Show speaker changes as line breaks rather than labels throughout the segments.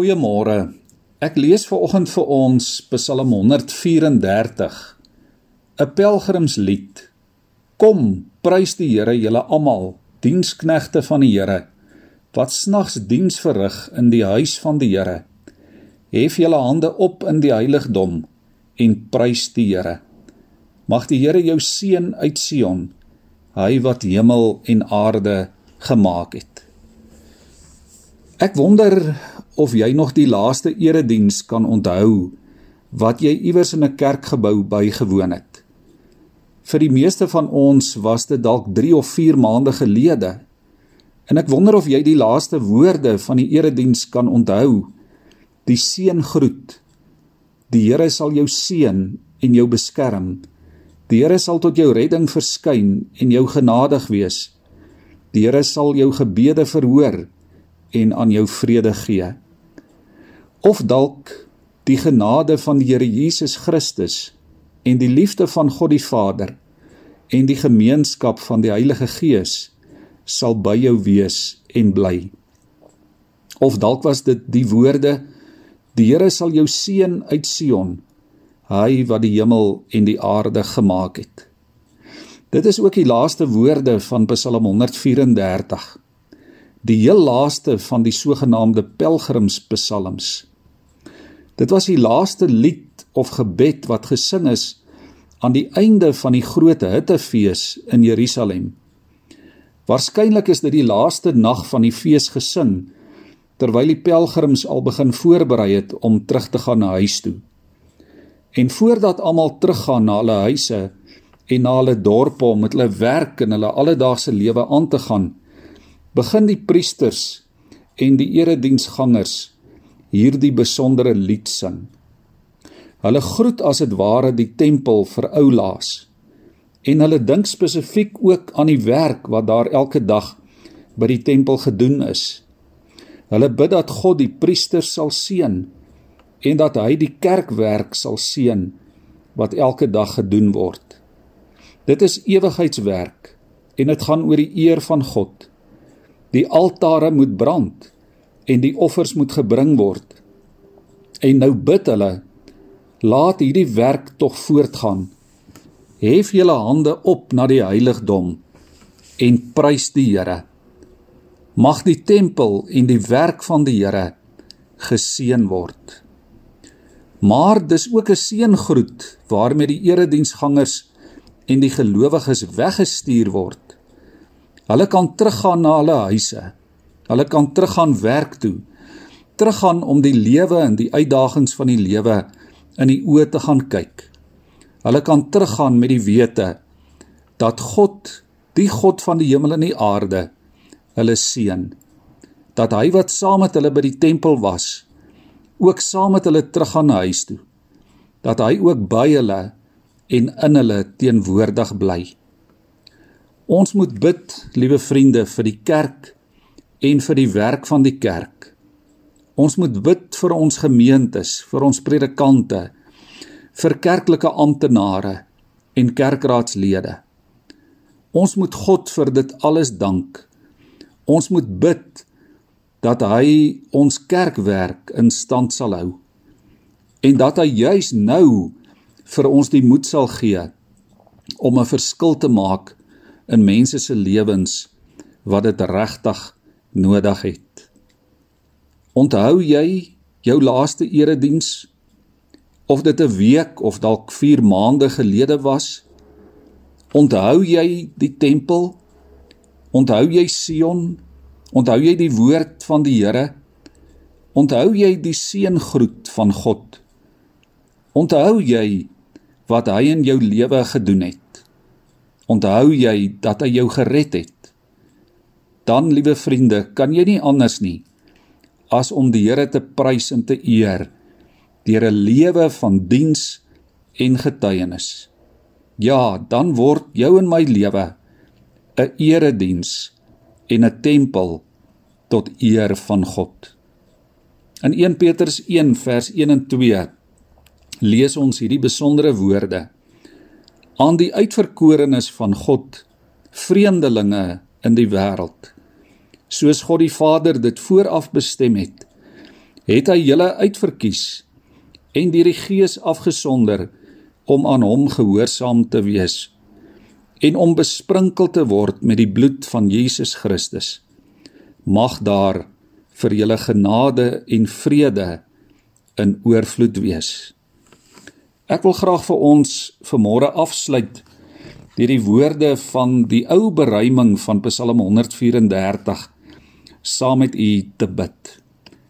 Goeiemôre. Ek lees ver oggend vir ons Psalm 134. 'n Pelgrimslied. Kom, prys die Here, julle almal, diensknegte van die Here, wat snags diens verrig in die huis van die Here. Hef julle hande op in die heiligdom en prys die Here. Mag die Here jou seën uit Sion, hy wat hemel en aarde gemaak het. Ek wonder of jy nog die laaste erediens kan onthou wat jy iewers in 'n kerkgebou bygewoon het. Vir die meeste van ons was dit dalk 3 of 4 maande gelede. En ek wonder of jy die laaste woorde van die erediens kan onthou. Die seëngroet. Die Here sal jou seën en jou beskerm. Die Here sal tot jou redding verskyn en jou genadig wees. Die Here sal jou gebede verhoor en aan jou vrede gee. Of dalk die genade van die Here Jesus Christus en die liefde van God die Vader en die gemeenskap van die Heilige Gees sal by jou wees en bly. Of dalk was dit die woorde die Here sal jou seën uit Sion hy wat die hemel en die aarde gemaak het. Dit is ook die laaste woorde van Psalm 134 die heel laaste van die sogenaamde pelgrimspsalms. Dit was die laaste lied of gebed wat gesing is aan die einde van die groot hittefees in Jerusalem. Waarskynlik is dit die laaste nag van die fees gesing terwyl die pelgrims al begin voorberei het om terug te gaan na huis toe. En voordat almal teruggaan na hulle huise en na hulle dorpe om met hulle werk en hulle alledaagse lewe aan te gaan, begin die priesters en die erediensgangers hierdie besondere lied sing. Hulle groet as dit ware die tempel vir oulaas en hulle dink spesifiek ook aan die werk wat daar elke dag by die tempel gedoen is. Hulle bid dat God die priesters sal seën en dat hy die kerkwerk sal seën wat elke dag gedoen word. Dit is ewigheidswerk en dit gaan oor die eer van God. Die altare moet brand en die offers moet gebring word. En nou bid hulle: Laat hierdie werk tog voortgaan. Hef julle hande op na die heiligdom en prys die Here. Mag die tempel en die werk van die Here geseën word. Maar dis ook 'n seëngroet waarmee die erediensgangers en die gelowiges weggestuur word. Hulle kan teruggaan na hulle huise. Hulle kan teruggaan werk toe. Teruggaan om die lewe en die uitdagings van die lewe in die oë te gaan kyk. Hulle kan teruggaan met die wete dat God, die God van die hemel en die aarde, hulle seën. Dat hy wat saam met hulle by die tempel was, ook saam met hulle teruggaan na huis toe. Dat hy ook by hulle en in hulle teenwoordig bly. Ons moet bid, liewe vriende, vir die kerk en vir die werk van die kerk. Ons moet bid vir ons gemeentes, vir ons predikante, vir kerklike amptenare en kerkraadslede. Ons moet God vir dit alles dank. Ons moet bid dat hy ons kerkwerk in stand sal hou en dat hy juis nou vir ons die moed sal gee om 'n verskil te maak in mense se lewens wat dit regtig nodig het. Onthou jy jou laaste erediens of dit 'n week of dalk 4 maande gelede was? Onthou jy die tempel? Onthou jy Sion? Onthou jy die woord van die Here? Onthou jy die seëngroet van God? Onthou jy wat hy in jou lewe gedoen het? Onthou jy dat hy jou gered het? Dan, liewe vriende, kan jy nie anders nie as om die Here te prys en te eer deur 'n lewe van diens en getuienis. Ja, dan word jou en my lewe 'n erediens en 'n tempel tot eer van God. In 1 Petrus 1 vers 1 en 2 lees ons hierdie besondere woorde: aan die uitverkorenes van God, vreemdelinge in die wêreld. Soos God die Vader dit vooraf bestem het, het hy julle uitverkies en deur die Gees afgesonder om aan hom gehoorsaam te wees en om besprinkel te word met die bloed van Jesus Christus. Mag daar vir julle genade en vrede in oorvloed wees. Ek wil graag vir ons vanmôre afsluit deur die woorde van die ou beruiming van Psalm 134 saam met u te bid.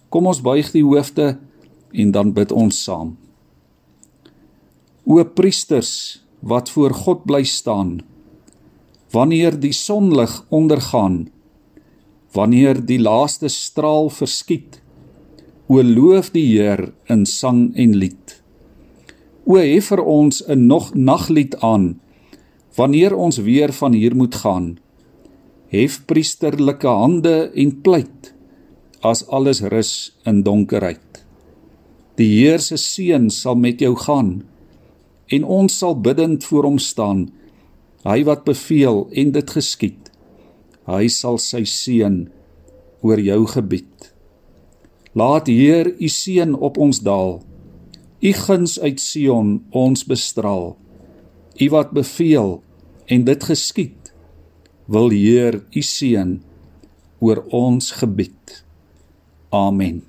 Kom ons buig die hoofde en dan bid ons saam. O priesters wat voor God bly staan wanneer die sonlig ondergaan wanneer die laaste straal verskiet o loof die Heer in sang en lied o hef vir ons 'n nog naglied aan wanneer ons weer van hier moet gaan hef priesterlike hande en pleit as alles rus in donkerheid. Die Heer se seën sal met jou gaan en ons sal bidend voor hom staan. Hy wat beveel en dit geskied hy sal sy seën oor jou gebied. Laat heer u seën op ons daal u guns uit sion ons bestraal u wat beveel en dit geskied wil heer u seën oor ons gebied. Amen